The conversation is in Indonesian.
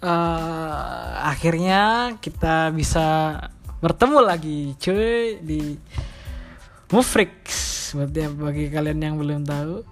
eh, akhirnya kita bisa bertemu lagi cuy di Mufrix. Buat ya bagi kalian yang belum tahu